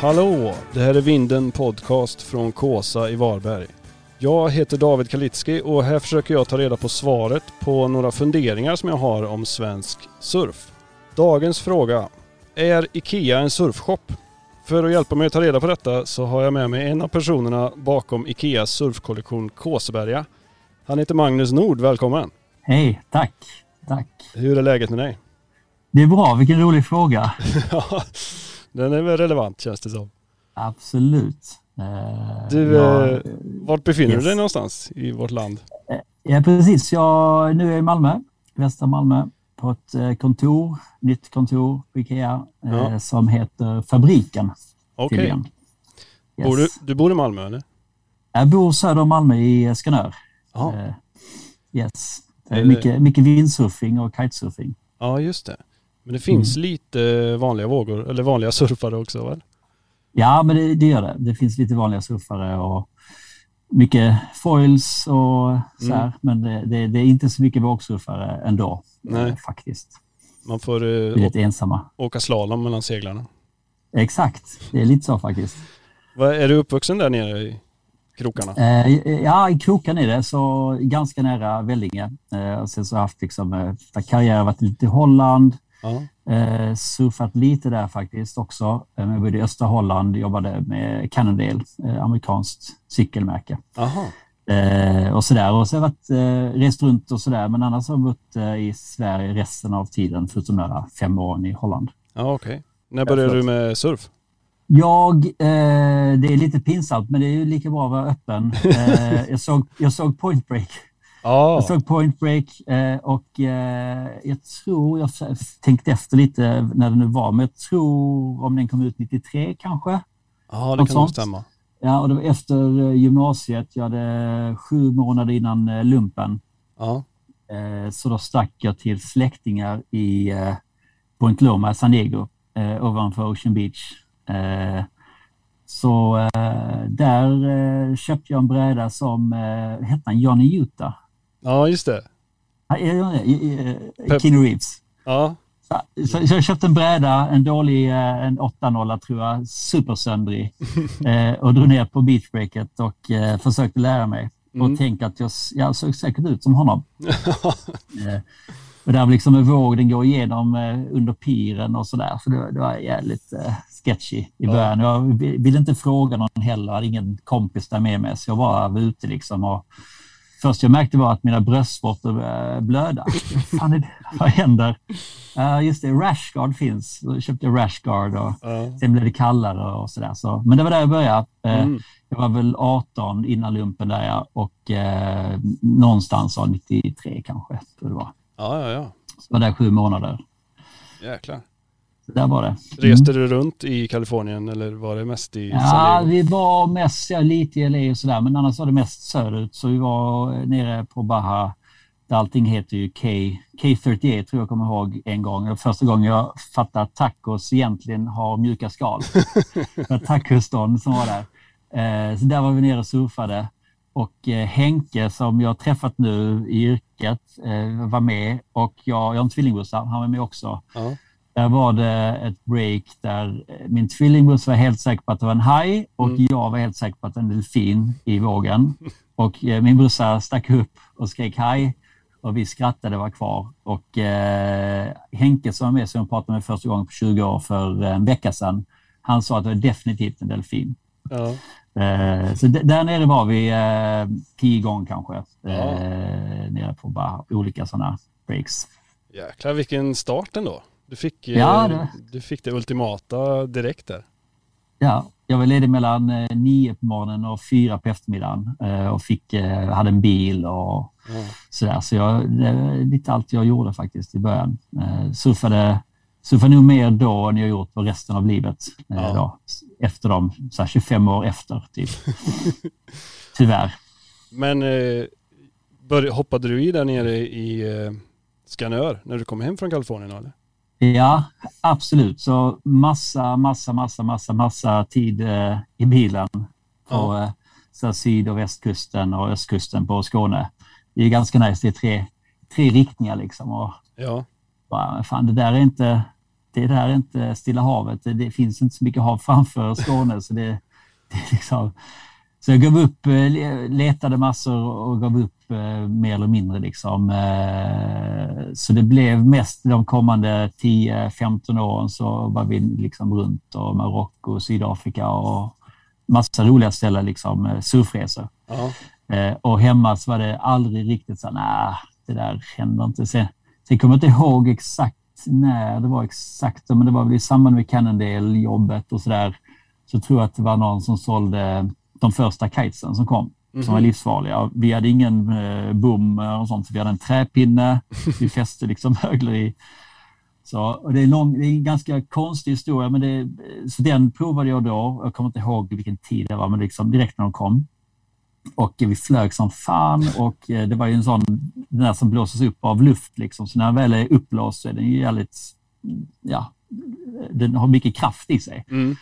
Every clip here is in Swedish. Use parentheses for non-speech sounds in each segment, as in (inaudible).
Hallå! Det här är Vinden Podcast från Kåsa i Varberg. Jag heter David Kalitski och här försöker jag ta reda på svaret på några funderingar som jag har om svensk surf. Dagens fråga. Är IKEA en surfshop? För att hjälpa mig att ta reda på detta så har jag med mig en av personerna bakom IKEAs surfkollektion Kåseberga. Han heter Magnus Nord, välkommen! Hej, tack! Tack! Hur är läget med dig? Det är bra, vilken rolig fråga. (laughs) (laughs) Den är väl relevant känns det som. Absolut. Eh, Du, jag- eh, vart befinner yes. du dig någonstans i vårt land? Ja, precis. Jag, nu är jag i Malmö, västra Malmö, på ett eh, kontor, nytt kontor på Ikea, eh, Ja. som heter Fabriken. Okej. tydligen. Yes. Bor du, du bor i Malmö eller? Jag bor söder om Malmö i Skanör. Eh, yes. Eh, mycket, mycket windsurfing och kitesurfing. Ja, just det. Men det finns Mm. lite vanliga vågor, eller vanliga surfare också väl? Ja, men det, det gör det. Det finns lite vanliga surfare och mycket foils och så här. Mm. Men det, det, det är inte så mycket vågsurfare ändå, Nej. eh, faktiskt. Man får eh, lite ensamma. åka slalom mellan seglarna. Exakt, det är lite så faktiskt. Vad, är du uppvuxen där nere i krokarna? Eh, ja, i Krokan är det, så ganska nära Vellinge. Eh, och sen så har jag haft liksom, eh, karriär, varit lite i Holland, Ja. eh, surfat lite där faktiskt också. Eh, jag bodde i östra Holland, jobbade med Cannondale, eh, amerikanskt cykelmärke. Eh, och sådär. Och så har jag varit, eh, rest runt och sådär. Men annars har jag bott eh, i Sverige resten av tiden, förutom några fem åren i Holland. Ja, okej. När började du med surf? Jag, eh, det är lite pinsamt, men det är ju lika bra att vara öppen. (laughs) Eh, jag, såg, jag såg Point Break. Ja, Jag såg Point Break eh, och eh, jag tror, jag tänkte efter lite när det nu var, men jag tror om den kom ut 93 kanske. ja det något kan nog stämma. Ja, och det var efter eh, gymnasiet. Jag hade sju månader innan lumpen. Eh, Så då stack jag till släktingar i Point Loma, San Diego, ovanför Ocean Beach. Så där köpte jag en bräda som hette Johnny Utah. Ja just det. Pep- Keanu Reeves. Ja, Så, så, så jag köpte en bräda, en dålig, eh, en 8-0 tror jag, supersöndrig (laughs) eh, och drog ner på beachbreaket och eh, försökte lära mig. Mm. Och tänkte att jag, jag såg säkert ut som honom. (laughs) Och där liksom en våg, den går igenom under piren och sådär. Så det, det var jävligt sketchy i Ja. början. Jag vi- ville inte fråga någon heller, jag hade ingen kompis där med mig. Så jag bara var ute liksom. Och först jag märkte var att mina bröstvårtor började blöda. (laughs) Vad fan är det? Vad händer? Ja, just det, Rashguard finns. Då köpte jag Rashguard och ja. sen blev det kallare och sådär. Så, men det var där jag började. Eh, Mm. jag var väl 18 innan lumpen där ja, och eh, någonstans var 93 kanske. Tror det var. ja, ja, ja. Så var där sju månader. Jäklar. Så där var det. Reste du runt i Kalifornien eller var det mest i Ja, vi var mest ja, lite i LA och sådär, men annars var det mest söderut. Så vi var eh, nere på Baja, där allting heter ju K, K38 tror jag kommer ihåg en gång. Det första gången jag fattade att tacos egentligen har mjuka skal. (laughs) Tacostånd som var där. Eh, så där var vi nere och surfade. Och eh, Henke som jag träffat nu i yrket var med och jag, jag har en tvillingbrorsa, han var med också. Ja. Där var det ett break där eh, min tvillingbrorsa var helt säker på att det var en haj och Mm. jag var helt säker på att det var en delfin i vågen. Och eh, min brorsa stack upp och skrek haj och vi skrattade var kvar. Och eh, Henke som var med, som jag pratade med första gången på 20 år för en vecka sedan, han sa att det var definitivt en delfin. Ja. Eh, så där nere var vi eh, tio gånger kanske. Ja. Eh, nere på bara olika sådana breaks. Jäklar vilken start ändå. Du fick, Ja, det- du fick det ultimata direkt där. Ja, jag var ledig mellan eh, nio på morgonen och fyra på eftermiddagen eh, och fick, eh, hade en bil och Ja. sådär. Så jag, det lite allt jag gjorde faktiskt i början. Eh, surfade, surfade nog mer då än jag gjort på resten av livet. Ja. då, efter dem, så här 25 år efter typ. (laughs) Tyvärr. Men bör, hoppade du i där nere i eh, Skanör när du kom hem från Kalifornien eller? Ja, absolut. Så massa, massa, massa, massa, massa tid eh, i bilen på Ja. eh, syd och västkusten och östkusten på Skåne. Det är ganska nice. Det är tre, tre riktningar liksom. Och Ja. bara, fan, det där är inte, det där är inte Stilla havet. Det, det finns inte så mycket hav framför Skåne. så det, det är liksom, så jag gav upp, eh, letade massor och gav upp mer eller mindre. Liksom. Eh, så det blev mest de kommande 10-15 åren så var vi liksom runt och Marocko, Sydafrika och massa roliga ställen, liksom, surfresor. Ja. Och hemma så var det aldrig riktigt så nej, det där händer inte. Sen, sen kommer jag inte ihåg exakt när det var exakt, men det var väl i samband med Cannondale-jobbet och så där. Så tror jag att det var någon som sålde de första kitesen som kom, mm. som var mhm. livsfarliga. Vi hade ingen eh, bom och sånt, så vi hade en träpinne. (laughs) Vi fäste liksom mögler i. Så, det, är lång, det är en ganska konstig historia, men det, så den provade jag då. Jag kommer inte ihåg vilken tid det var, men liksom direkt när de kom. Och vi flög som fan och eh, det var ju en sån, den där som blåses upp av luft liksom. Så när den väl är uppblåst så är den ju jävligt, ja, den har mycket kraft i sig. Mm.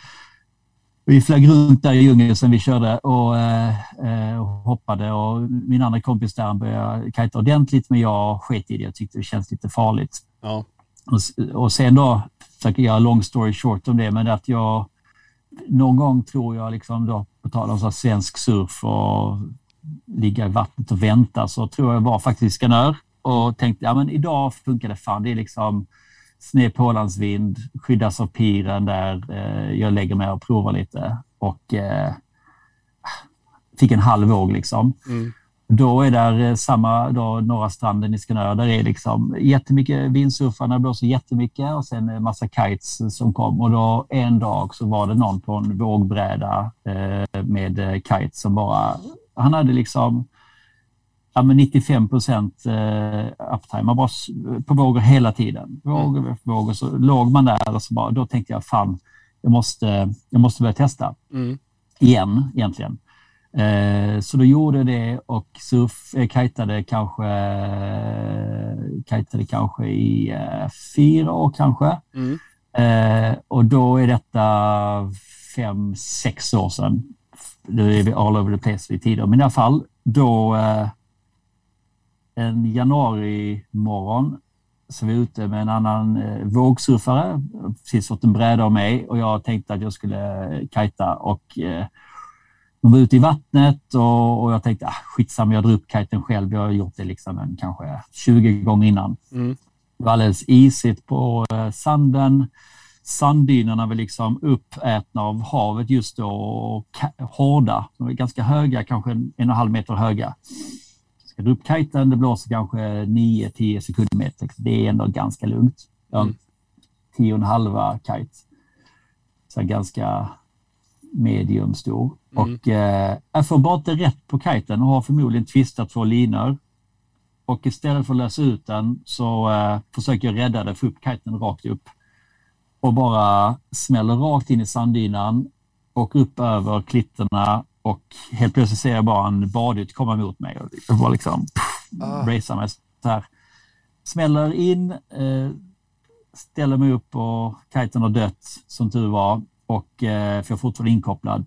Vi flög runt där i djungeln sen vi körde och, eh, och hoppade och min andra kompis där började kajta ordentligt men jag sket i det. Jag tyckte det känns lite farligt. Ja. Och, och sen då, försöker göra long story short om det, men att jag någon gång tror jag, liksom då, på tal om så svensk surf och ligga i vattnet och vänta, så tror jag var faktiskt skanör och tänkte ja men idag funkar det fan. Det är liksom sned pålandsvind, skyddas av piren där eh, jag lägger mig och provar lite och eh, fick en halv våg liksom. Mm. Då är där eh, samma, då, norra stranden i Skanör, där är liksom jättemycket vindsurfarna, blåser jättemycket och sen en massa kites som kom och då en dag så var det någon på en vågbräda eh, med kites som bara, han hade liksom ja, men 95 procent eh, uptime. Man var på vågor hela tiden. Vågor mm. vågor. Så låg man där och så bara, då tänkte jag fan, jag måste, jag måste börja testa. Mm. Igen egentligen. Eh, så då gjorde jag det och surf, eh, kajtade kanske, eh, kajtade kanske i eh, fyra år kanske. Mm. Eh, och då är detta fem, sex år sedan. Nu är vi all over the place i tider, men i alla fall då eh, en januari morgon så vi ute med en annan eh, vågsurfare, precis fått en bräda av mig och jag tänkte att jag skulle kajta och eh, de var ute i vattnet och, och jag tänkte ah, skitsamma, jag drar upp kajten själv. Jag har gjort det liksom en, kanske 20 gånger innan. Mm. Det var alldeles isigt på eh, sanden. Sanddynerna var liksom uppätna av havet just då och hårda. De var ganska höga, kanske en, en och en halv meter höga. Ska dra upp kajten, det blåser kanske 9-10 sekundmeter. Det är ändå ganska lugnt. Jag har mm. tio och en halva kite. Så ganska medium stor. Mm. Och eh, jag får bara inte rätt på kiten och har förmodligen tvistat två linor. Och istället för att lösa ut den så eh, försöker jag rädda det, få upp kiten rakt upp. Och bara smäller rakt in i sanddynan och upp över klitterna och helt plötsligt ser jag bara en badyt komma mot mig. Och jag bara liksom ah. racear mig så här. Smäller in, eh, ställer mig upp och kiten har dött som tur var och eh, för jag är fortfarande inkopplad.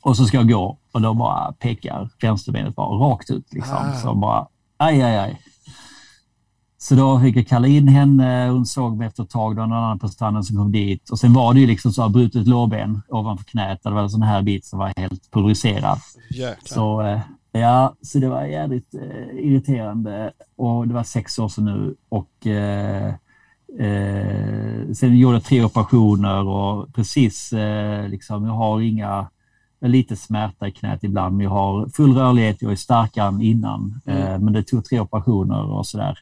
Och så ska jag gå och då bara pekar vänsterbenet bara rakt ut. Liksom. Ah. Så bara, aj, aj, aj. Så då fick jag kalla in henne. Hon såg mig efter ett tag. Då någon annan på stranden som kom dit. Och sen var det ju liksom så brutet lårben ovanför knät. Det var en sån här bit som var helt pulveriserad. Så, eh, ja, så det var jävligt eh, irriterande. Och det var sex år sedan nu. Och eh, Eh, sen gjorde jag tre operationer och precis eh, liksom, jag har inga, lite smärta i knät ibland, men jag har full rörlighet, jag är starkare än innan. Mm. Eh, men det tog tre operationer och sådär.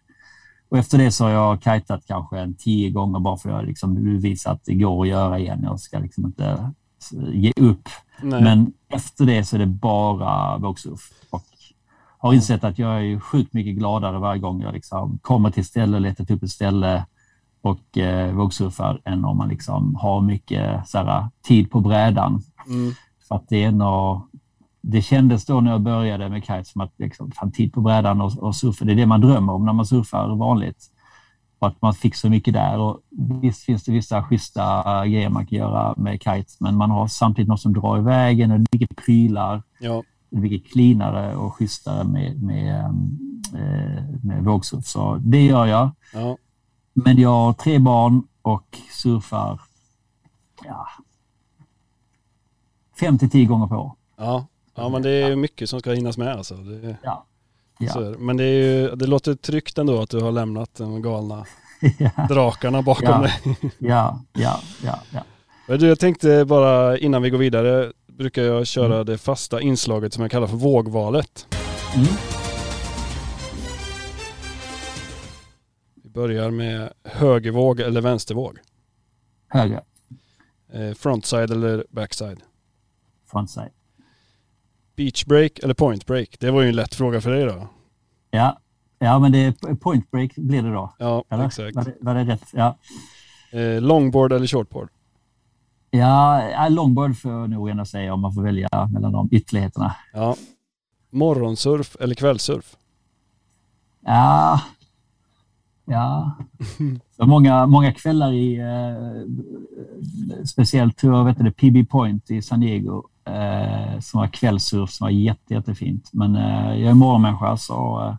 Och efter det så har jag kajtat kanske en tio gånger bara för att liksom visa att det går att göra igen. Jag ska liksom inte ge upp. Nej. Men efter det så är det bara vågsurf. Och har insett att jag är sjukt mycket gladare varje gång jag liksom kommer till ställe, letat upp ett ställe, och eh, vågsurfar än om man liksom har mycket så här, tid på brädan. Mm. För att det är nog, det kändes då när jag började med kite som att liksom, fan, tid på brädan och, och surfa, det är det man drömmer om när man surfar vanligt. Och att man fick så mycket där. Och visst finns det vissa schyssta grejer man kan göra med kites, men man har samtidigt något som drar iväg en och mycket prylar. Ja. Det mycket cleanare och schysstare med, med, eh, med vågsurf. Så det gör jag. Ja. Men jag har tre barn och surfar ja, 5 till 10 gånger per år. Ja. Ja, men det är mycket som ska hinnas med alltså. Det, Ja. Ja. men det, är ju, det låter tryggt ändå att du har lämnat de galna (laughs) ja, drakarna bakom Ja. dig. ja, ja, ja, ja. Du, jag tänkte bara innan vi går vidare brukar jag köra Mm. det fasta inslaget som jag kallar för vågvalet. Mm. Vi börjar med högervåg eller vänstervåg. Höger Eh, frontside eller backside. frontside. Beach break eller point break? Det var ju en lätt fråga för dig då. Ja, ja men det point break blir det då. Ja, Eller? exakt. Var det, var det rätt? Ja. Eh, longboard eller shortboard? Ja, longboard får jag nog ändå säga om man får välja mellan de ytterligheterna. Ja. Morgonsurf eller kvällsurf? Ja, ja. (laughs) Så många, många kvällar i, eh, speciellt tror jag, vet det, PB Point i San Diego, eh, som var kvällssurf som var jätte, jättefint. Men eh, jag är morgonmänniska så eh,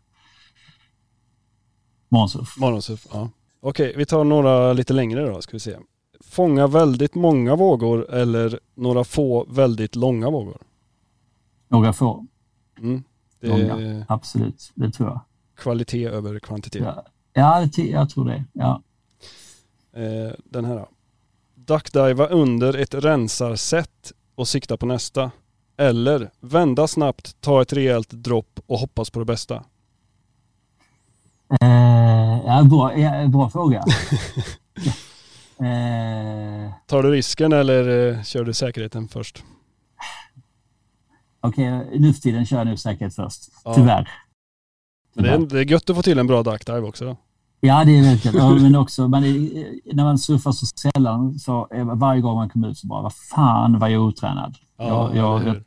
morgonsurf. Morgonsurf, ja. Okej, vi tar några lite längre då ska vi se. Fånga väldigt många vågor eller några få väldigt långa vågor? Några få, Mm. Det är långa. Absolut, det tror jag. kvalitet över kvantitet. Ja, ja jag tror det. Ja. Eh, den här då. Duckdiva under ett rensarset och sikta på nästa. Eller vända snabbt, ta ett rejält dropp och hoppas på det bästa. Eh, ja, bra, ja, bra fråga. (laughs) eh, Tar du risken eller eh, kör du säkerheten först? Okej, nu för tiden kör jag nog säkerhet först. Ja. Tyvärr. Men det, är, det är gött att få till en bra duckdive också. Ja, det är gött. Ja, men också, man är, när man surfar så sällan så varje gång man kommer ut så bara, vad fan var jag otränad? Ja, jag, jag, jag,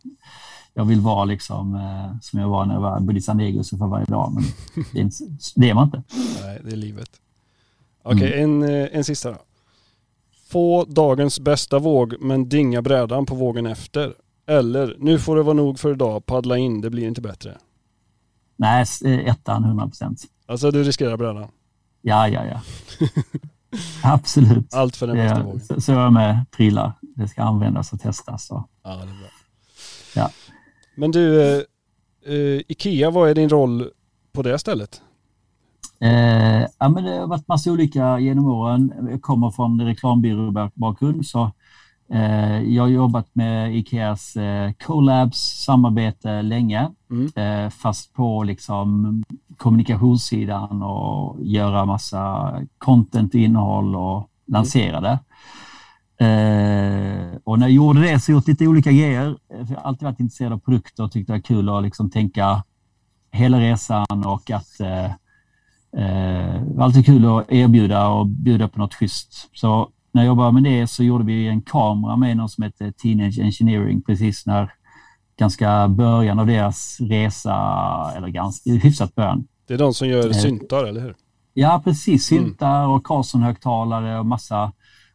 jag vill vara liksom eh, som jag var när jag var bodde i San Diego och surfade varje dag, men det är, det är man inte. Nej, det är livet. Okej, en, eh, en sista då. Få dagens bästa våg men dinga brädan på vågen efter. Eller, nu får det vara nog för idag, paddla in, det blir inte bättre. Nej, eh, ettan 100 procent. Alltså du riskerar brädan. Ja, ja, ja. (laughs) Absolut. Allt för den bästa vågen. så, så är jag med prylar. Det ska användas och testas. Så. Ja, det är bra. Ja. Men du, eh, eh, Ikea, vad är din roll på det stället? Eh, ja, men det har varit massa olika genom åren. Jag kommer från reklambyråbakgrund så eh, jag har jobbat med Ikeas eh, collabs samarbete länge, Mm. eh, fast på liksom kommunikationssidan och göra massa content, innehåll och lansera det. Eh, och när jag gjorde det så jag gjort lite olika grejer. Jag har alltid varit intresserad av produkter och tyckte det var kul att liksom tänka hela resan och att eh, eh, det var alltid kul att erbjuda och bjuda på något schysst. Så när jag jobbade med det så gjorde vi en kamera med någon som heter Teenage Engineering precis när ganska början av deras resa, eller ganska hyfsat början. Det är de som gör Eh, syntar, eller hur? Ja, precis. Mm. Syntar och Carlson-högtalare och massa.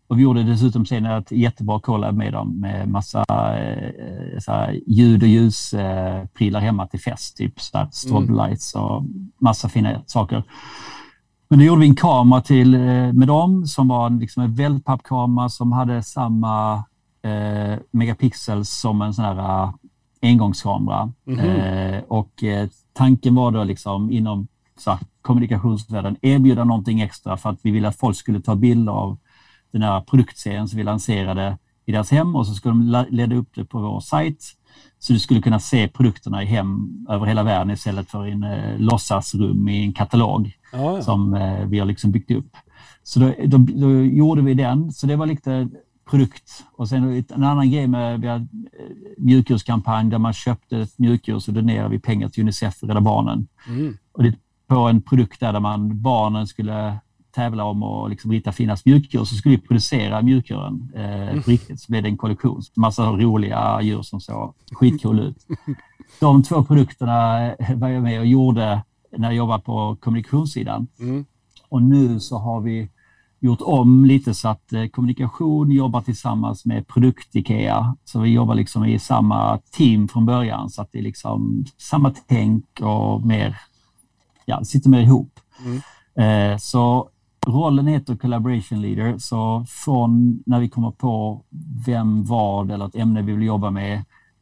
Och vi gjorde dessutom senare ett jättebra collab med dem med massa eh, så här, ljud och ljusprylar eh, hemma till fest, typ så där, strobe Mm. och massa fina saker. Men då gjorde vi en kamera till, eh, med dem som var liksom en wellpappkamera som hade samma eh, megapixels som en sån här engångskamera. Mhm. Eh, och eh, tanken var då liksom inom så här, kommunikationsvärlden erbjuda någonting extra för att vi ville att folk skulle ta bilder av den här produktserien som vi lanserade i deras hem och så skulle de ladda upp det på vår sajt så du skulle kunna se produkterna i hem över hela världen istället för i en eh, låtsasrum i en katalog ja. som eh, vi har liksom byggt upp. Så då, då, då gjorde vi den, så det var lite produkt. Och sen en annan grej med vi hade, eh, mjukdjurskampanj där man köpte ett mjukdjur så donerade vi pengar till Unicef och Rädda Barnen. Mm. Och det på en produkt där, där man, barnen skulle tävla om att liksom rita finast mjukdjur så skulle vi producera mjukdjuren eh, på riktigt. Så blev det en kollektion. Massa roliga djur som såg skitkul ut. De två produkterna eh, var jag med och gjorde när jag jobbade på kommunikationssidan. Mm. Och nu så har vi gjort om lite så att eh, kommunikation jobbar tillsammans med produkt-IKEA. Så vi jobbar liksom i samma team från början så att det är liksom samma tänk och mer, ja, sitter mer ihop. Mm. Eh, så rollen heter Collaboration Leader, så från när vi kommer på vem, vad eller ett ämne vi vill jobba med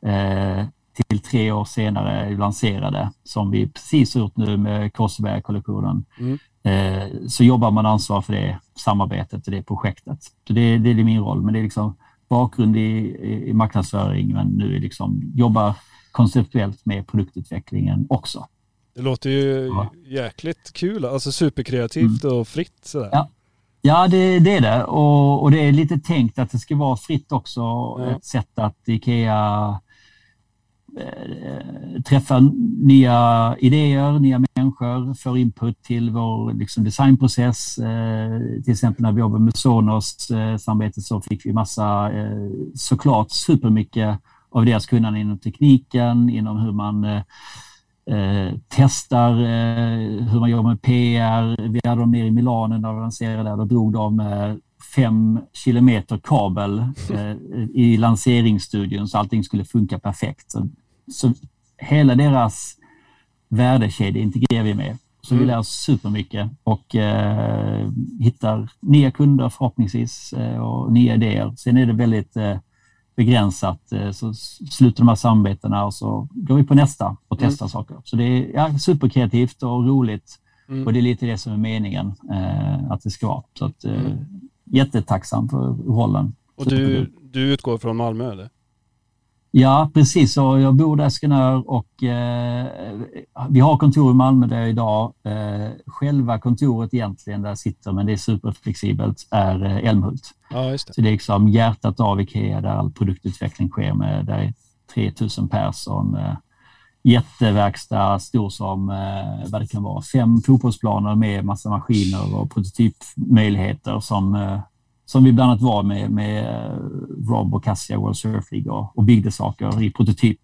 eh, till tre år senare lanserade, som vi precis har gjort nu med Korsberg-kollektionen, mm. Eh, så jobbar man ansvar för det samarbetet och det projektet. Så det, det är min roll, men det är liksom bakgrund i, i marknadsföring, men nu är liksom jobbar konceptuellt med produktutvecklingen också. Det låter ju ja. jäkligt kul, alltså superkreativt mm. och fritt sådär. Ja, ja det, det är det och, och, det är lite tänkt att det ska vara fritt också. Ja. Ett sätt att Ikea Eh, träffa nya idéer, nya människor, får input till vår liksom, designprocess. Eh, till exempel när vi jobbade med Sonos-samarbetet eh, samarbete så fick vi massa, såklart supermycket av deras kunnande inom tekniken, inom hur man eh, testar eh, hur man jobbar med PR. Vi hade dem nere i Milano när vi lanserade där. Då drog de eh, fem kilometer kabel eh, i lanseringsstudion så allting skulle funka perfekt. Så, så hela deras värdekedja integrerar vi med. Så mm. vi lär oss supermycket och eh, hittar nya kunder förhoppningsvis eh, och nya idéer. Sen är det väldigt eh, begränsat. Eh, så slutar de här samarbetena och så går vi på nästa och mm. testar mm. saker. Så det är ja, superkreativt och roligt mm. och det är lite det som är meningen eh, att det ska vara. Så att, eh, mm. jättetacksam för rollen. Och du, du utgår från Malmö eller? Ja, precis. Så jag bor där i Skanör och eh, vi har kontor i Malmö där jag idag. Eh, själva kontoret egentligen där jag sitter, men det är superflexibelt, är eh, Älmhult. Ja, det. Så det är liksom hjärtat av Ikea där all produktutveckling sker med. Där är 3000 personer. Eh, jätteverkstad, stor som eh, vad det kan vara, fem fotbollsplaner med massa maskiner och prototypmöjligheter som eh, som vi bland annat var med, med eh, Rob och Cassia World Surf League och, och byggde saker i prototyp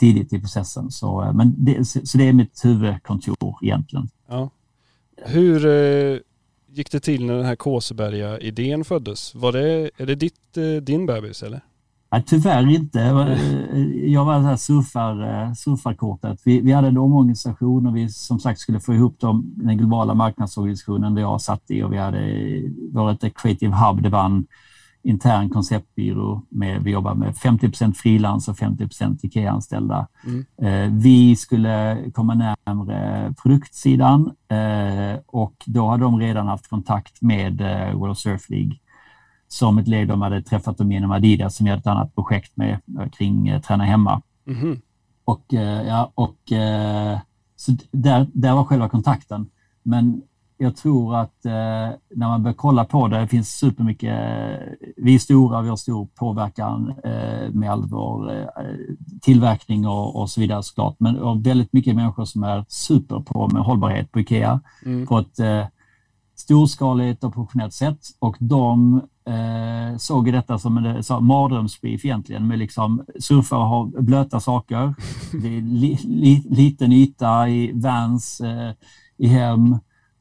tidigt i processen. Så, eh, men det, så det är mitt huvudkontor egentligen. Ja. Hur eh, gick det till när den här Kåseberga-idén föddes? Var det, är det ditt, eh, din bebis eller? Nej, tyvärr inte. Jag var så här surfar, eh, surfarkortet. Vi, vi hade en omorganisation och vi som sagt skulle få ihop dem, den globala marknadsorganisationen där jag satt i och vi hade varit Creative Hub. Det var en intern konceptbyrå. Med, vi jobbade med 50% frilans och 50 IKEA-anställda. Mm. Eh, vi skulle komma närmare produktsidan eh, och då hade de redan haft kontakt med World Surf League som ett led de hade träffat dem genom Adidas som gör ett annat projekt med eh, kring eh, träna hemma. Mm. Och, eh, ja, och så där, där var själva kontakten. Men jag tror att eh, när man börjar kolla på det, det finns supermycket, vi är stora, vi har stor påverkan eh, med all vår eh, tillverkning och, och, så vidare såklart, men och väldigt mycket människor som är super på med hållbarhet på IKEA mm. på ett storskaligt och professionellt sätt och de eh, såg detta som en mardrömsbrief egentligen med liksom surfare har blöta saker. (laughs) Det är li, li, liten yta i vans, eh, i hem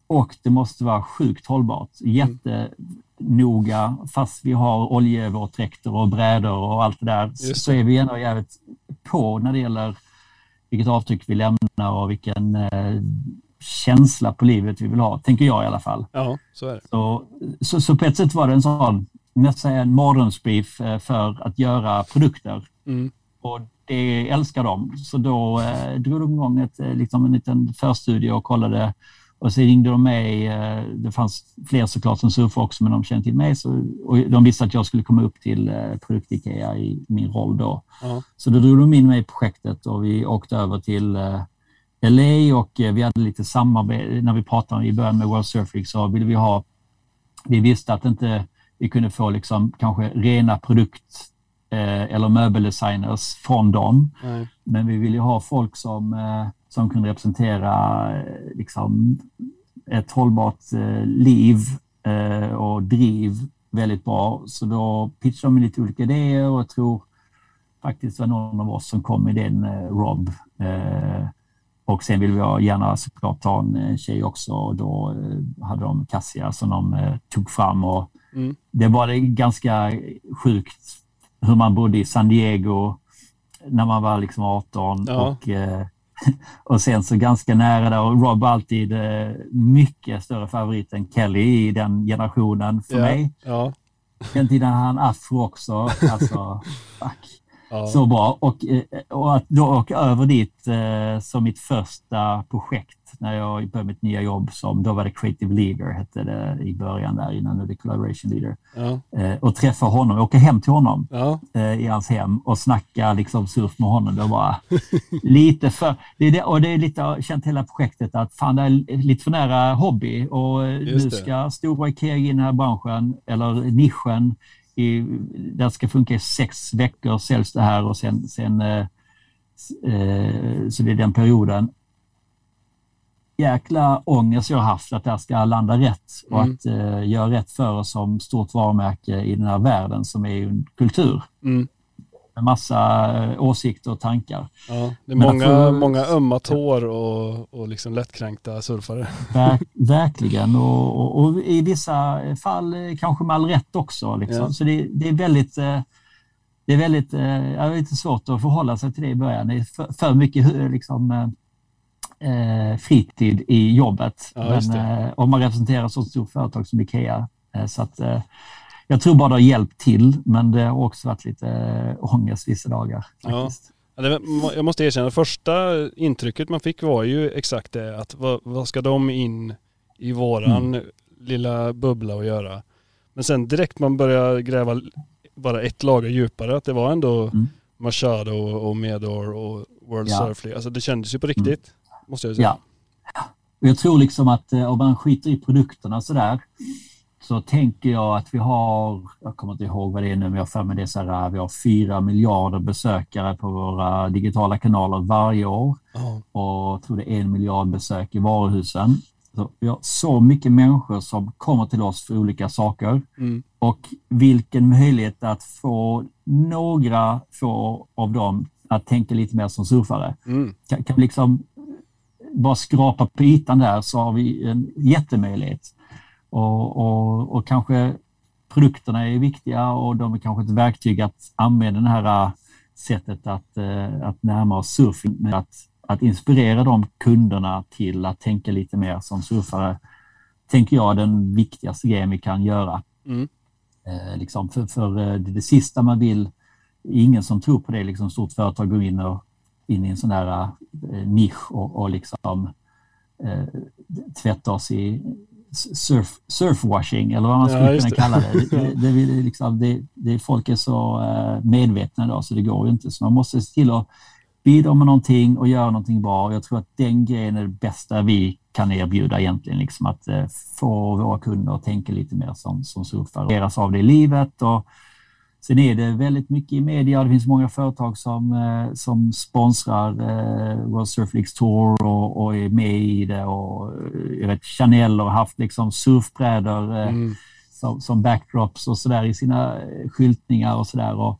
och det måste vara sjukt hållbart. Jättenoga, fast vi har oljevåtdräkter och brädor och allt det där, det. så är vi ändå jävligt på när det gäller vilket avtryck vi lämnar och vilken eh, känsla på livet vi vill ha, tänker jag i alla fall. Ja, så är det. Så, så, så på ett sätt var det en sån, nästan en mardrömsbrief eh, för att göra produkter. Mm. Och det älskar de. Så då eh, drog de igång ett, eh, liksom en liten förstudie och kollade och så ringde de mig. Eh, det fanns fler såklart som surfade också, men de kände till mig. Så, och de visste att jag skulle komma upp till Produkt-Ikea i min roll då. Ja. Så då drog de in mig i projektet och vi åkte över till LA och eh, vi hade lite samarbete. När vi pratade i början med World Surf League så ville vi ha, vi visste att inte vi kunde få liksom kanske rena produkt eh, eller möbeldesigners från dem. Nej. Men vi ville ha folk som, eh, som kunde representera liksom ett hållbart liv och driv väldigt bra. Så då pitchade de lite olika idéer och jag tror faktiskt var någon av oss som kom med den, Rob. Och sen vill jag gärna såklart ta en eh, tjej också och då eh, hade de Cassia som de eh, tog fram och mm. det var ganska sjukt hur man bodde i San Diego när man var liksom 18 ja. och (laughs) och sen så ganska nära där och Rob alltid mycket större favorit än Kelly i den generationen för ja, mig. Ja. Den tiden hade han afro också. (laughs) Alltså, fuck. Ja. Så bra. Och, eh, och att då åka över dit eh, som mitt första projekt när jag började mitt nya jobb som då var det Creative Leader hette det i början där innan det blev Collaboration Leader. Ja. Eh, och träffa honom, åka hem till honom Ja. eh, i hans hem och snacka liksom surf med honom. Det var (laughs) lite för... Det är det, och det är lite, känt hela projektet att fan det är lite för nära hobby och eh, Just nu det. ska stora Ikea in i den här branschen eller nischen. I, det ska funka i sex veckor säljs det här och sen, sen eh, eh, så det är den perioden. Jäkla ångest jag har haft att det här ska landa rätt och Mm. att eh, göra rätt för oss som stort varumärke i den här världen som är en kultur Mm. Med massa eh, åsikter och tankar. Ja. Det är Men många, få- många ömma tår och, och liksom lättkränkta surfare. (laughs) Ver, verkligen och, och, och i vissa fall eh, kanske med all rätt också. Liksom. Ja. Så det, det är väldigt, eh, det är väldigt ja, lite svårt att förhålla sig till det i början. Det är för, för mycket liksom, fritid i jobbet. Ja, Men om man representerar ett så stort företag som Ikea. Så att, jag tror bara det har hjälpt till, men det har också varit lite eh, ångest vissa dagar. Faktiskt. Ja, jag måste erkänna, första intrycket man fick var ju exakt det att vad, vad ska de in i våran Mm. lilla bubbla och göra? Men sen direkt man börjar gräva bara ett lager djupare att det var ändå Mm. Machado och Medor och World Ja. Surf League. Alltså det kändes ju på riktigt. Måste jag säga. Ja. Och Jag tror liksom att eh, om man skiter i produkterna sådär så tänker jag att vi har, jag kommer inte ihåg vad det är nu, men jag har för mig det så här, vi har fyra miljarder besökare på våra digitala kanaler varje år Ja. och jag tror det är en miljard besök i varuhusen. Så vi har så mycket människor som kommer till oss för olika saker Mm. och vilken möjlighet att få några få av dem att tänka lite mer som surfare Mm. kan, kan liksom bara skrapa på ytan där så har vi en jättemöjlighet. Och, och, och kanske produkterna är viktiga och de är kanske ett verktyg att använda det här äh, sättet att, eh, att närma oss surfing. Men att, att inspirera de kunderna till att tänka lite mer som surfare tänker jag är den viktigaste grejen vi kan göra. Mm. Eh, liksom för för det, det sista man vill, ingen som tror på det, liksom stort företag går in och in i en sån här eh, nisch och, och liksom eh, tvätta oss i surf, surfwashing eller vad man Ja, skulle just kunna det. kalla det. (laughs) Det, det, det, det, liksom, det, det. Folk är så eh, medvetna idag så det går ju inte. Så man måste se till att bidra med någonting och göra någonting bra. Jag tror att den grejen är det bästa vi kan erbjuda egentligen. Liksom att eh, få våra kunder att tänka lite mer som, som surfare. Deras av det i livet. Och sen är det väldigt mycket i media. Det finns många företag som, eh, som sponsrar eh, World Surf Leagues Tour och, och är med i det. Och, eh, jag vet, Chanel har haft liksom surfbrädor eh, Mm. som, som backdrops och sådär i sina eh, skyltningar och sådär. Och,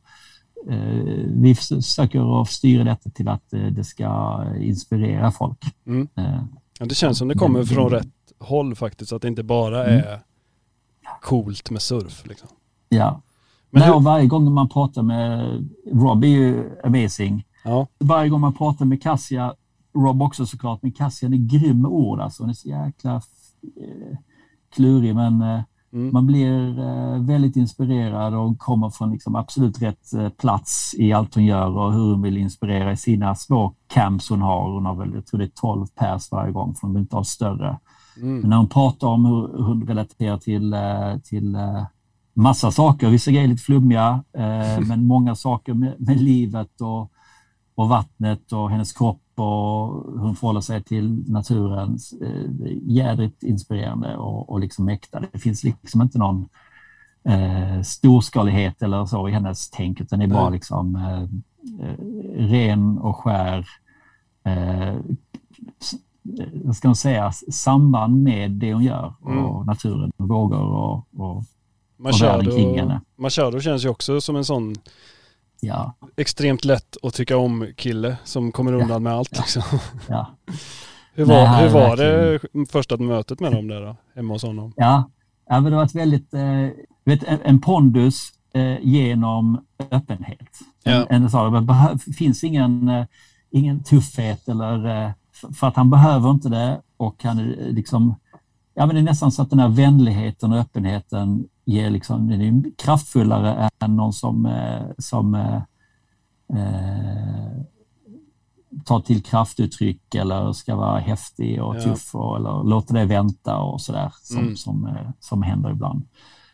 eh, vi försöker att styra detta till att eh, det ska inspirera folk. Mm. Eh, Ja, det känns som det kommer från rätt håll faktiskt. Att det inte bara Mm. är coolt med surf. Liksom. ja. Men Nej, hur, varje gång man pratar med Rob är ju amazing. ja, Varje gång man pratar med Cassia, Rob också såklart, men Cassia är grym med ord alltså. Hon är så jäkla eh, klurig men eh, mm. man blir eh, väldigt inspirerad och kommer från liksom absolut rätt eh, plats i allt hon gör och hur hon vill inspirera i sina små camps hon har. Hon har väl, jag tror det är 12 pers varje gång, för hon vill inte ha större. Men Mm. när hon pratar om hur hur hon relaterar till, eh, till eh, massa saker, vissa grejer är lite flummiga, eh, (laughs) men många saker med, med livet och, och vattnet och hennes kropp och hur hon förhåller sig till naturen. Eh, jädrigt inspirerande och, och liksom mäkta. Det finns liksom inte någon eh, storskalighet eller så i hennes tänk, utan det är bara liksom eh, eh, ren och skär eh, eh, vad ska man säga, samband med det hon gör och Mm. naturen och vågor och, och Machado. Machado känns ju också som en sån ja, extremt lätt att tycka om kille som kommer undan med allt. Liksom. (laughs) ja, Hur Nej, var, här hur var det första mötet med dem där då, hemma hos honom? ja. ja men det var ett väldigt, eh, vet, en, pondus eh, genom öppenhet. En, Ja. en, så, det finns ingen, eh, ingen tuffhet eller för att han behöver inte det och han liksom, ja men det är nästan så att den här vänligheten och öppenheten ger liksom, den är kraftfullare än någon som, som eh, tar till kraftuttryck eller ska vara häftig och tuff och, eller låter det vänta och sådär som, mm. som, som händer ibland.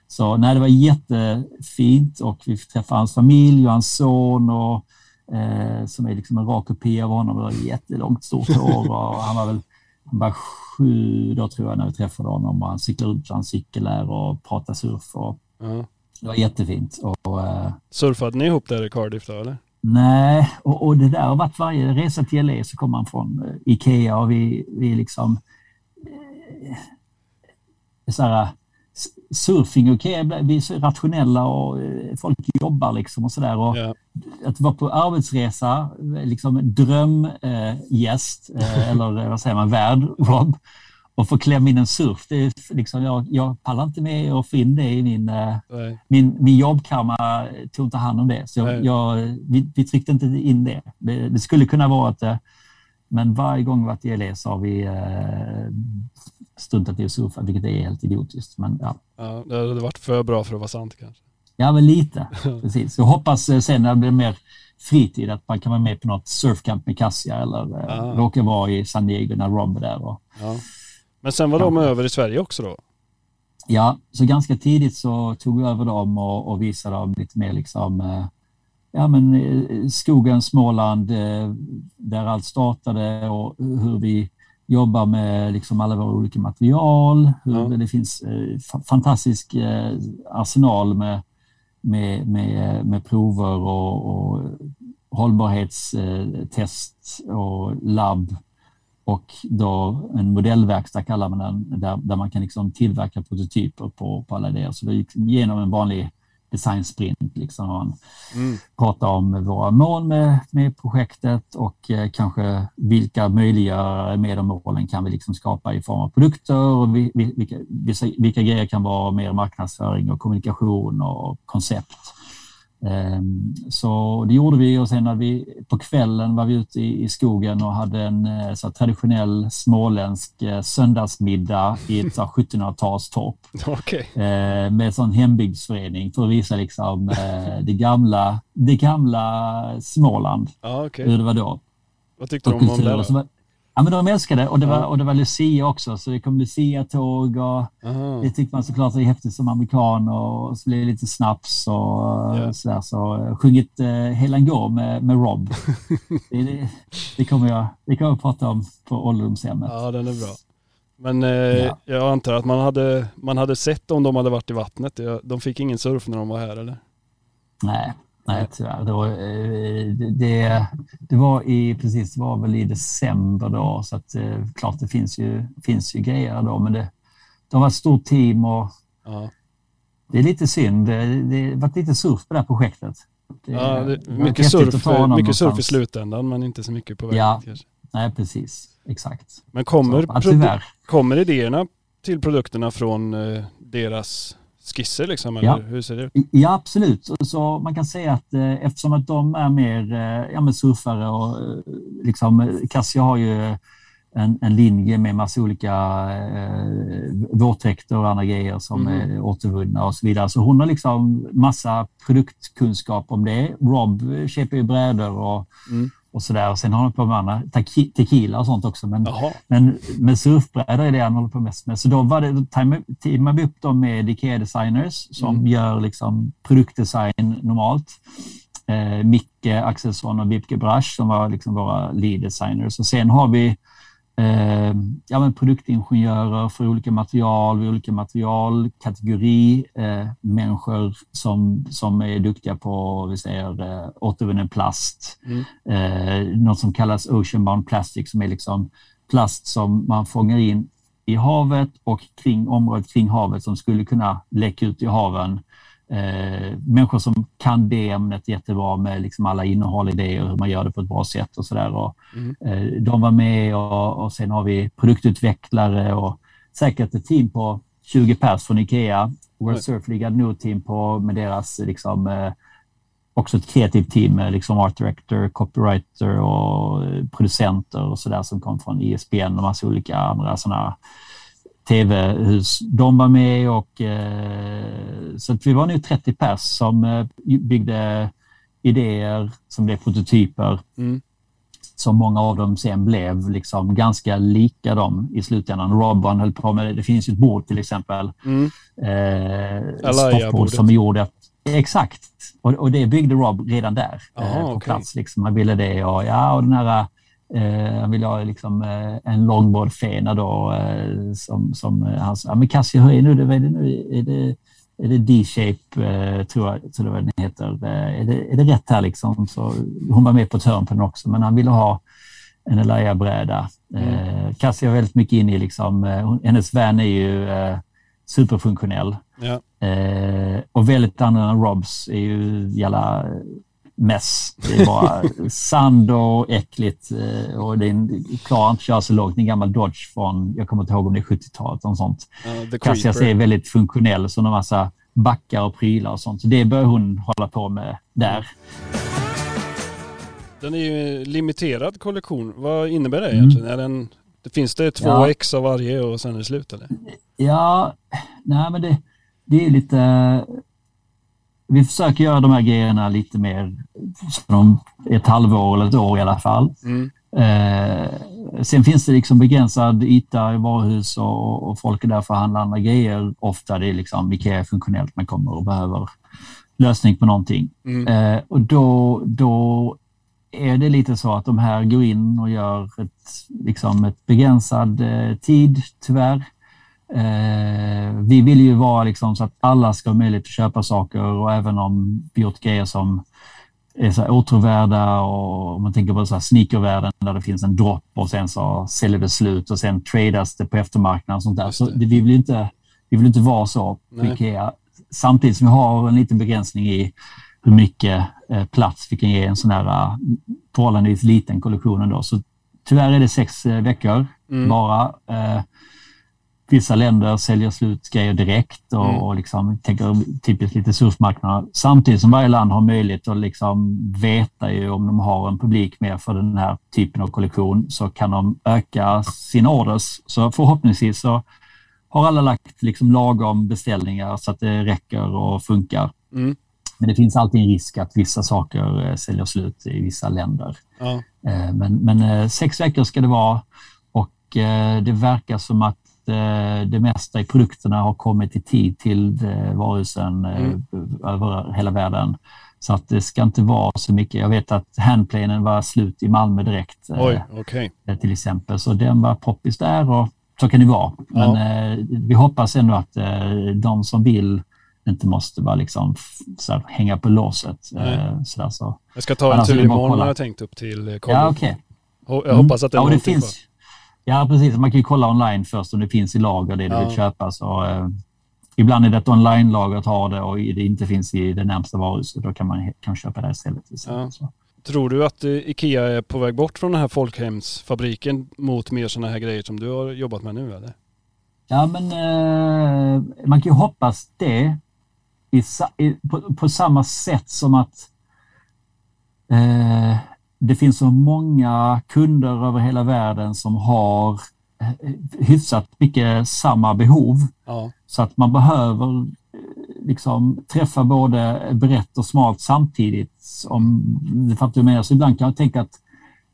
Så nej, det var jättefint och vi träffade hans familj och hans son och, eh, som är liksom en rak kopia av honom. Det var jättelångt stort hår och han var väl han var sju då tror jag när vi träffade honom och han cyklade ut hans cykel där och pratade surf. Och, mm. Det var jättefint. Och, eh, Surfade ni ihop där i Cardiff då eller? Nej, och, och det där har varit varje resa till LA så kommer man från eh, Ikea och vi, vi liksom eh, så här, surfing, okej, okay, vi är så rationella och eh, folk jobbar liksom och sådär. Ja. Att vara på arbetsresa, liksom drömgäst, eh, eh, (laughs) eller vad säger man, värd, Rob, och få klämma in en surf. Det är liksom, jag, jag pallar inte med att få in det i min, min, min jobbkammare, tog inte hand om det. Så jag, jag, vi, vi tryckte inte in det. Det, det skulle kunna vara att men varje gång vi varit i LA så har vi eh, struntat i att surfa, vilket är helt idiotiskt. Men, ja. Ja, det hade varit för bra för att vara sant kanske. Ja, men lite. (laughs) Precis. Jag hoppas eh, sen när det blir mer fritid att man kan vara med på något surfcamp med Cassia eller eh, ja. råka vara i San Diego när Rob är där. Och, ja. Men sen var de över i Sverige också då? Ja, så ganska tidigt så tog vi över dem och, och visade dem lite mer liksom eh, ja, men, skogen, Småland, där allt startade och hur vi jobbar med liksom alla våra olika material. Ja. Det finns eh, fantastisk eh, arsenal med, med, med, med prover och, och hållbarhetstest och labb och då en modellverkstad kallar man den, där, där man kan liksom tillverka prototyper på, på alla idéer. Så det gick genom en vanlig design sprint. Liksom. Man mm. pratar om våra mål med, med projektet och eh, kanske vilka möjliggörare med de målen kan vi liksom skapa i form av produkter och vi, vilka, vilka, vilka grejer kan vara mer marknadsföring och kommunikation och koncept. Ehm, så det gjorde vi och sen när vi på kvällen var vi ute i, skogen och hade en eh, så traditionell småländsk eh, söndagsmiddag i ett 1700-talstorp. Okay. Eh, med en sån hembygdsförening för att visa liksom det gamla, det gamla Småland. Ah, okay. Hur det var då. Vad tyckte de om det? Ja, men de älskade och det var, och det var Lucia också, så det kom Lucia-tåg och Aha. det tyckte man såklart är häftigt som amerikan och så blev det lite snaps och yeah. sådär. Så sjungit uh, Helen Gå med, med Rob. (laughs) det, det, det, kommer jag, det kommer jag prata om på ålderdomshemmet. Ja, den är bra. Men eh, ja. jag antar att man hade, man hade sett om de hade varit i vattnet. De fick ingen surf när de var här eller? Nej, Nej, tyvärr. Det var, eh, det, det var i, precis, det var väl i december då, så att eh, klart det finns ju, finns ju grejer då, men det, de var ett stort team och ja. det är lite synd. Det, har varit lite surf på det här projektet. Det, ja, det, mycket surf, mycket surf i slutändan, men inte så mycket på vägen ja, kanske. Nej, precis. Exakt. Men kommer, så, kommer idéerna till produkterna från eh, deras skisser liksom, eller ja. hur ser det ut? Ja, absolut. Så man kan säga att eh, eftersom att de är mer eh, ja, surfare och eh, liksom, Cassia har ju en, en linje med massa olika eh, våtdräkter och andra grejer som mm. är återvunna och så vidare. Så hon har liksom massa produktkunskap om det. Rob köper ju brädor och, mm och så där. Och sen har han på med andra, tequila och sånt också. Men, men med surfbrädor är det han håller på mest med. Så då, var det, teamade vi upp dem med Ikea designers som mm. gör liksom produktdesign normalt. Eh, Micke Axelsson och Vipke Brasch som var liksom våra lead designers. Och sen har vi eh, ja, men produktingenjörer för olika material, olika materialkategori, eh, människor som, som är duktiga på vi säger, eh, återvunnen plast. Mm. Eh, något som kallas oceanbound plastic som är liksom plast som man fångar in i havet och kring området kring havet som skulle kunna läcka ut i haven eh, människor som kan det ämnet jättebra med liksom alla innehåll i det och hur man gör det på ett bra sätt och sådär. Mm. Eh, de var med och, och sen har vi produktutvecklare och säkert ett team på 20 pers från Ikea. World Surf League hade nog team på med deras liksom, eh, också ett kreativt team med liksom art director, copywriter och producenter och sådär som kom från ESPN och massa olika andra sådana tv-hus. De var med och eh, så att vi var nu 30 pers som eh, byggde idéer som blev prototyper. Mm. Som många av dem sen blev liksom ganska lika dem i slutändan. Rob han höll på med det. Det finns ju ett bord till exempel. Mm. Eh, sportbord som gjorde att, Exakt. Och, och, det byggde Rob redan där Aha, eh, på okay. plats. Liksom. Han ville det och, ja, och den här han vill ha liksom, eh, en longboardfena då eh, som, som eh, han sa, ja, men Casio, hur är nu? Det, vad är det nu? Är det, är det D-shape, eh, tror jag, tror jag den heter. Eh, är, det, är det rätt här liksom? Så hon var med på ett hörn på den också, men han ville ha en Elia-bräda. Mm. Cassie har väldigt mycket in i, liksom, hennes van är ju superfunktionell. Ja. och väldigt annorlunda än Robs är ju jävla mess. Det är bara sand och äckligt eh, och den klarar inte att köra så långt. En gammal Dodge från, jag kommer inte ihåg om det är 70-talet och sånt. Uh, Cassias är väldigt funktionell, så en massa backar och prylar och sånt. Så det bör hon hålla på med där. Den är ju limiterad kollektion. Vad innebär det mm. egentligen? Mm. Är den, det finns det två ja. ex av varje och sen är det slut eller? Ja, nej men det, det är lite vi försöker göra de här grejerna lite mer som ett halvår eller ett år i alla fall. Mm. Eh, sen finns det liksom begränsad yta i varuhus och, och folk är där för att handla andra grejer. Ofta det är liksom Ikea funktionellt, man kommer och behöver lösning på någonting. Mm. Eh, och då, då är det lite så att de här går in och gör ett, liksom ett begränsad eh, tid, tyvärr. Eh, vi vill ju vara liksom så att alla ska ha möjlighet att köpa saker och även om vi gjort grejer som är så åtråvärda och om man tänker på så här sneakervärlden där det finns en dropp och sen så säljer det slut och sen tradas det på eftermarknaden och sånt där. Så det, vi, vill inte, vi vill inte vara så på Ikea. Samtidigt som vi har en liten begränsning i hur mycket eh, plats vi kan ge en sån här uh, förhållandevis liten kollektion. Då. Så tyvärr är det sex uh, veckor mm. bara. Uh, vissa länder säljer slut grejer direkt och, mm. och liksom, tänker typiskt lite surfmarknader. Samtidigt som varje land har möjlighet att liksom veta ju om de har en publik med för den här typen av kollektion så kan de öka sina orders. Så förhoppningsvis så har alla lagt liksom lagom beställningar så att det räcker och funkar. Mm. Men det finns alltid en risk att vissa saker eh, säljer slut i vissa länder. Ja. Eh, men, men eh, sex veckor ska det vara och det verkar som att Eh, det mesta i produkterna har kommit i tid till eh, varuhusen eh, mm. över hela världen. Så att det ska inte vara så mycket. Jag vet att handplanen var slut i Malmö direkt. Oj, okay. Till exempel. Så den var poppis där och så kan det vara. Men ja. vi hoppas ändå att de som vill inte måste bara liksom här, hänga på låset. Så där, så. Jag ska ta en tur imorgon har jag tänkt upp till Kollo. Ja, okay. Jag mm. hoppas att det är ja, det finns, Ja, precis. Man kan ju kolla online först om det finns i lager det du ja. vill köpa. Så, eh, ibland är det ett online-lager har det och det inte finns i det närmsta varuhuset. Då kan man kan köpa det istället. Ja. Tror du att eh, Ikea är på väg bort från den här folkhemsfabriken mot mer sådana här grejer som du har jobbat med nu? Eller? Ja, men eh, man kan ju hoppas det i, på, på, samma sätt som att eh, det finns så många kunder över hela världen som har eh, hyfsat mycket samma behov. Ja. Så att man behöver eh, liksom träffa både brett och smalt samtidigt. Om det fattar du med. Så ibland kan jag tänka att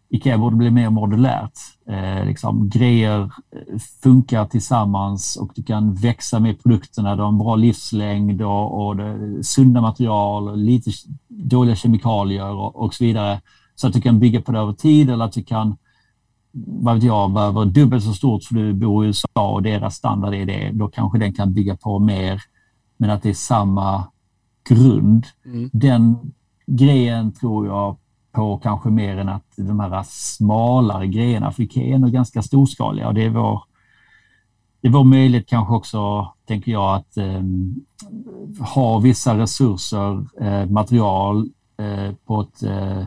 Ikea borde bli mer modulärt. Eh, liksom, grejer eh, funkar tillsammans och du kan växa med produkterna. De har en bra livslängd och, och sunda material, och lite dåliga kemikalier och, och så vidare. Så att du kan bygga på det över tid eller att du kan, vad vet jag, behöver dubbelt så stort för du bor i USA och deras standard är det. Då kanske den kan bygga på mer, men att det är samma grund. Mm. Den grejen tror jag på kanske mer än att de här smalare grejerna, för Ikea är nog ganska storskaliga och det är vår det var möjligt kanske också, tänker jag, att eh, ha vissa resurser, eh, material eh, på ett eh,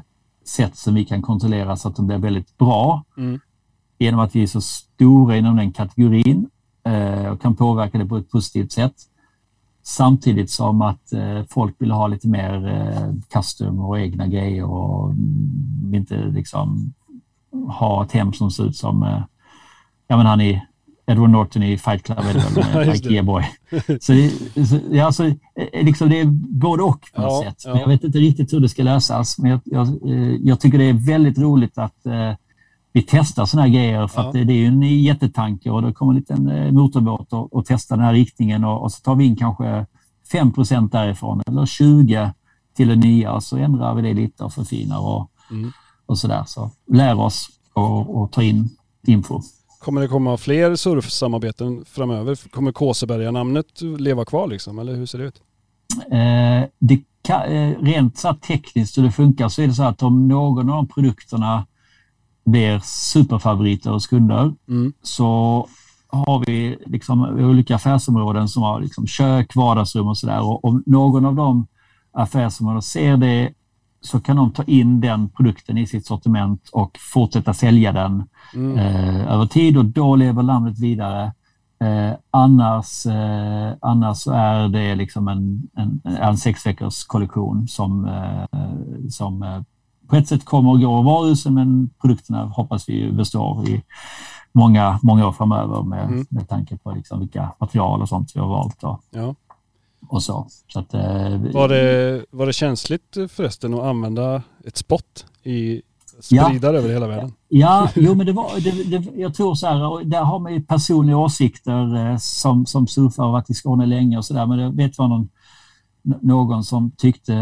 sätt som vi kan kontrollera så att de blir väldigt bra. Mm. Genom att vi är så stora inom den kategorin eh, och kan påverka det på ett positivt sätt. Samtidigt som att eh, folk vill ha lite mer eh, custom och egna grejer och mm, inte liksom ha ett hem som ser ut som, eh, ja men han är Edward Norton i Fight Club (laughs) är det väl med Ikea Boy. Så, det, så, ja, alltså, liksom det är både och på något ja, sätt. Men jag vet inte riktigt hur det ska lösas. Men jag, jag, eh, jag tycker det är väldigt roligt att eh, vi testar sådana här grejer för ja. det, det är ju en jättetanke och det kommer en liten eh, motorbåt och, och testar den här riktningen och, och, så tar vi in kanske 5% därifrån eller 20 till det nya och så ändrar vi det lite och förfinar och, mm. och så där. Så lär oss och, och ta in info. Kommer det komma fler surfsamarbeten framöver? Kommer Kåseberga-namnet leva kvar liksom, eller hur ser det ut? Eh, det kan, eh, rent så tekniskt hur det funkar så är det så att om någon av produkterna blir superfavoriter hos kunder mm. så har vi liksom olika affärsområden som har liksom kök, vardagsrum och sådär. Och om någon av de affärsområdena ser det så kan de ta in den produkten i sitt sortiment och fortsätta sälja den mm. eh, över tid och då lever namnet vidare. Eh, annars, eh, annars är det liksom en, en, en sex veckors kollektion som, eh, som eh, på ett sätt kommer att gå i varuhusen men produkterna hoppas vi består i många, många år framöver med, mm. med tanke på liksom vilka material och sånt vi har valt. Och, ja. Och så. så att, eh, var, det, var det känsligt förresten att använda ett spott i spridare ja. över hela världen? Ja, jo, men det var, det, det, jag tror så här, och där har man ju personliga åsikter eh, som, som surfare och varit i Skåne länge och så där, men det vet var någon, någon som tyckte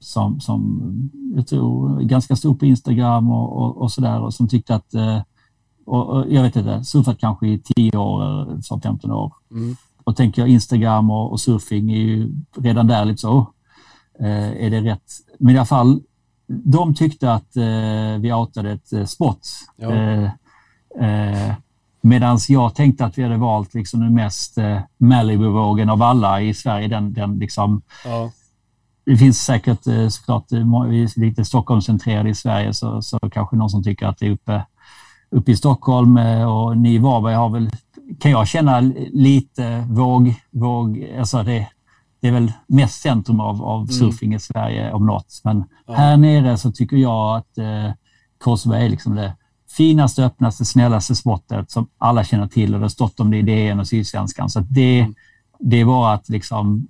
som, som jag tror ganska stor på Instagram och, och, och så där och som tyckte att, eh, och, och, jag vet inte, surfat kanske i 10 år eller så 15 år. Mm. Och tänker jag Instagram och, och, surfing är ju redan där lite så, eh, är det rätt? Men i alla fall, de tyckte att eh, vi outade ett eh, spot. Ja. Eh, eh Medan jag tänkte att vi hade valt liksom den mest eh, Malibu-vågen av alla i Sverige. Den, den liksom, ja det finns säkert såklart, vi är lite Stockholmscentrerade i Sverige så, så kanske någon som tycker att det är uppe, uppe i Stockholm och ni i Varberg har väl, kan jag känna lite våg, våg alltså det, det är väl mest centrum av, av mm. surfing i Sverige om något. Men ja. här nere så tycker jag att eh, Korsberg är liksom det finaste, öppnaste, snällaste spottet som alla känner till och det har stått om det i DN och Sydsvenskan. Så det, mm. det är bara att liksom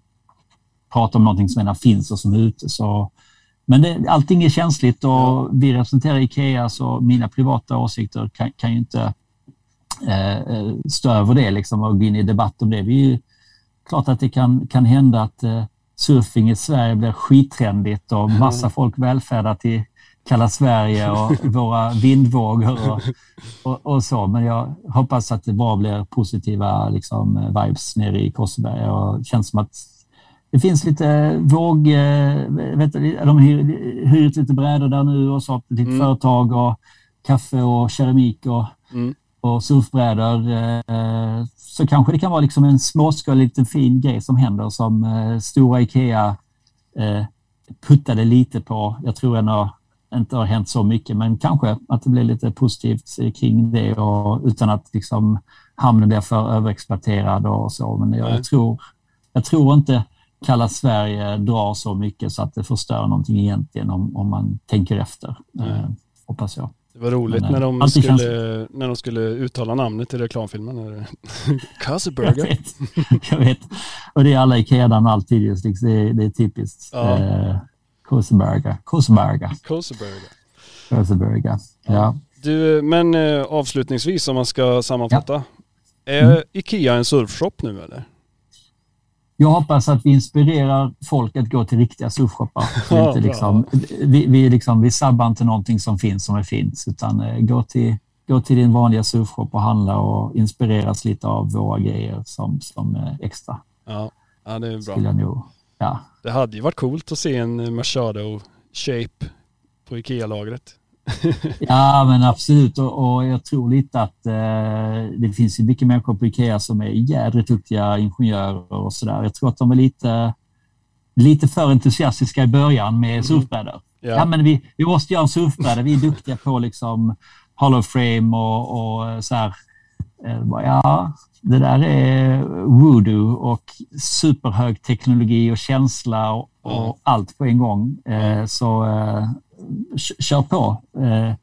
prata om någonting som redan finns och som är ute. Så, men det, allting är känsligt och ja. vi representerar Ikea så mina privata åsikter kan, kan ju inte stå över det liksom, och gå in i debatt om det. Vi är klart att det kan, kan hända att eh, surfing i Sverige blir skittrendigt och massa mm. folk välfärdar till kalla Sverige och (laughs) våra vindvågor och, och, och, så. Men jag hoppas att det bara blir positiva liksom, vibes nere i Kosoberg och det känns som att det finns lite våg... Eh, vet du, de har hyrt lite brädor där nu och så ett mm. företag och kaffe och keramik och, mm. Och surfbrädor. Eh, så kanske det kan vara liksom en småskalig liten fin grej som händer som eh, stora Ikea puttade lite på. Jag tror ändå inte har hänt så mycket, men kanske att det blir lite positivt kring det och utan att liksom hamnen blir för överexploaterad och så. Men jag, jag tror, jag tror inte kalla Sverige drar så mycket så att det förstör någonting egentligen om, om man tänker efter, eh, hoppas jag. Det var roligt Men, när, de skulle, känns... när de skulle uttala namnet i reklamfilmen. Kasseburger. (laughs) jag, (laughs) jag vet. Och det är alla Ikea-namn alltid just. Det är, det är typiskt. Ja. Eh, Koseberga. Koseberga. Koseberga. Ja. Du, men eh, avslutningsvis om man ska sammanfatta. Ja. Är mm. Ikea en surfshop nu eller? Jag hoppas att vi inspirerar folk att gå till riktiga surfshoppar. (laughs) Ja, liksom, vi, vi, liksom, vi sabbar inte någonting som finns som är finns, utan eh, gå, till, gå till din vanliga surfshop och handla och inspireras lite av våra grejer som, som eh, extra. Ja, ja det är bra. Nog, ja. Det hade ju varit coolt att se en Machado Shape på Ikea-lagret. (laughs) ja, men absolut. Och, och, jag tror lite att eh, det finns ju mycket människor på Ikea som är jädrigt duktiga ingenjörer och så där. Jag tror att de är lite, lite för entusiastiska i början med mm. surfbrädor. Ja. ja. men vi, vi måste göra en surfbräda. Vi är duktiga på liksom hollow frame och, och så här. Eh, ja, Det där är voodoo och superhög teknologi och känsla och, och allt på en gång. Eh, så eh, kör på. Eh,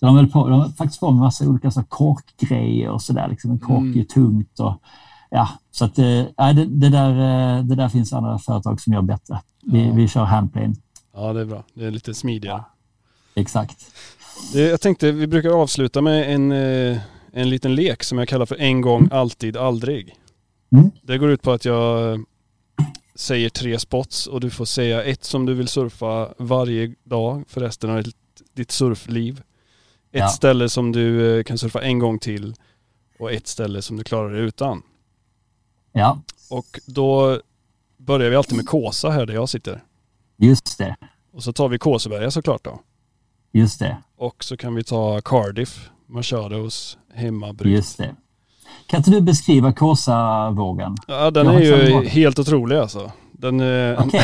de höll på, de faktiskt på med massa olika så korkgrejer och sådär. Liksom. En kork mm. är tungt och ja, så att äh, det, det, där, det där finns andra företag som gör bättre. Vi, ja. vi kör handplane. Ja, det är bra. Det är lite smidigare. Ja, exakt. Jag tänkte, vi brukar avsluta med en, en liten lek som jag kallar för en gång, alltid, aldrig. Mm. Det går ut på att jag säger tre spots och du får säga ett som du vill surfa varje dag för resten av ditt surfliv. Ett ja. ställe som du eh, kan surfa en gång till och ett ställe som du klarar dig utan. Ja. Och då börjar vi alltid med Kåsa här där jag sitter. Just det. Och så tar vi Kåseberga såklart då. Just det. Och så kan vi ta Cardiff, Machados hemmabruk. Just det. Kan inte du beskriva Kåsavågen? Ja, den är ju helt otrolig alltså. Den är... Okej.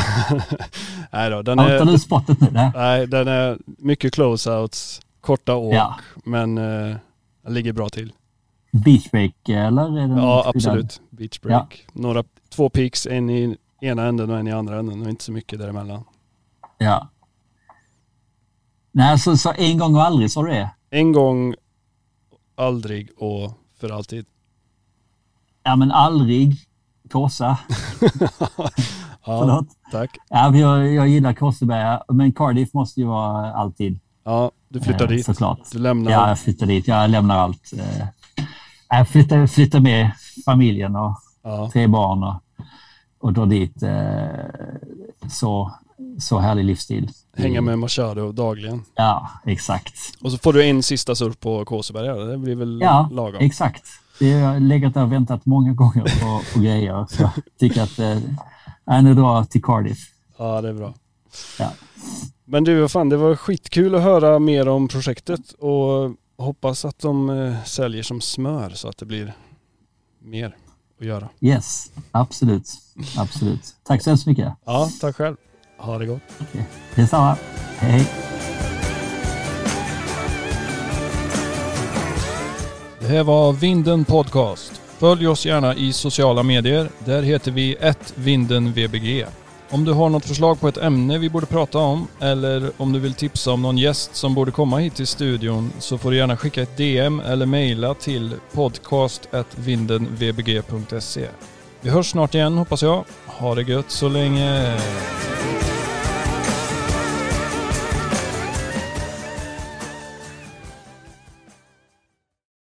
(laughs) nej då, den är... du spottet nu? Nej. nej, den är mycket close-outs, korta åk, ja. men uh, den ligger bra till. Beachbreak eller? Är den ja, absolut. Beachbreak. Ja. Några, två peaks, en i ena änden och en i andra änden och inte så mycket däremellan. Ja. Nej, så, så en gång och aldrig sa du det? En gång, aldrig och för alltid. Ja, men aldrig Kåsa. (laughs) ja, Förlåt. Tack. Ja, jag, jag gillar Kosseberga, men Cardiff måste ju vara alltid. Ja, du flyttar eh, dit. Såklart. Du lämnar. Ja, jag flyttar dit. Jag lämnar allt. Eh, jag flyttar, flyttar med familjen och ja. tre barn och, och drar dit. Eh, så, så härlig livsstil. Hänga med Machado dagligen. Ja, exakt. Och så får du en sista surf på Kåseberga. Det blir väl ja, lagom? Ja, exakt. Jag har legat där och väntat många gånger på, på grejer. Så jag tycker att eh, nu drar till Cardiff. Ja, det är bra. Ja. Men du, vad fan, det var skitkul att höra mer om projektet och hoppas att de eh, säljer som smör så att det blir mer att göra. Yes, absolut. Absolut. Tack så hemskt mycket. Ja, tack själv. Ha det gott. Okay. Detsamma. Hej. Här var Vinden Podcast. Följ oss gärna i sociala medier. Där heter vi vindenvbg. Om du har något förslag på ett ämne vi borde prata om eller om du vill tipsa om någon gäst som borde komma hit till studion så får du gärna skicka ett DM eller mejla till podcast.vindenvbg.se. Vi hörs snart igen hoppas jag. Ha det gött så länge.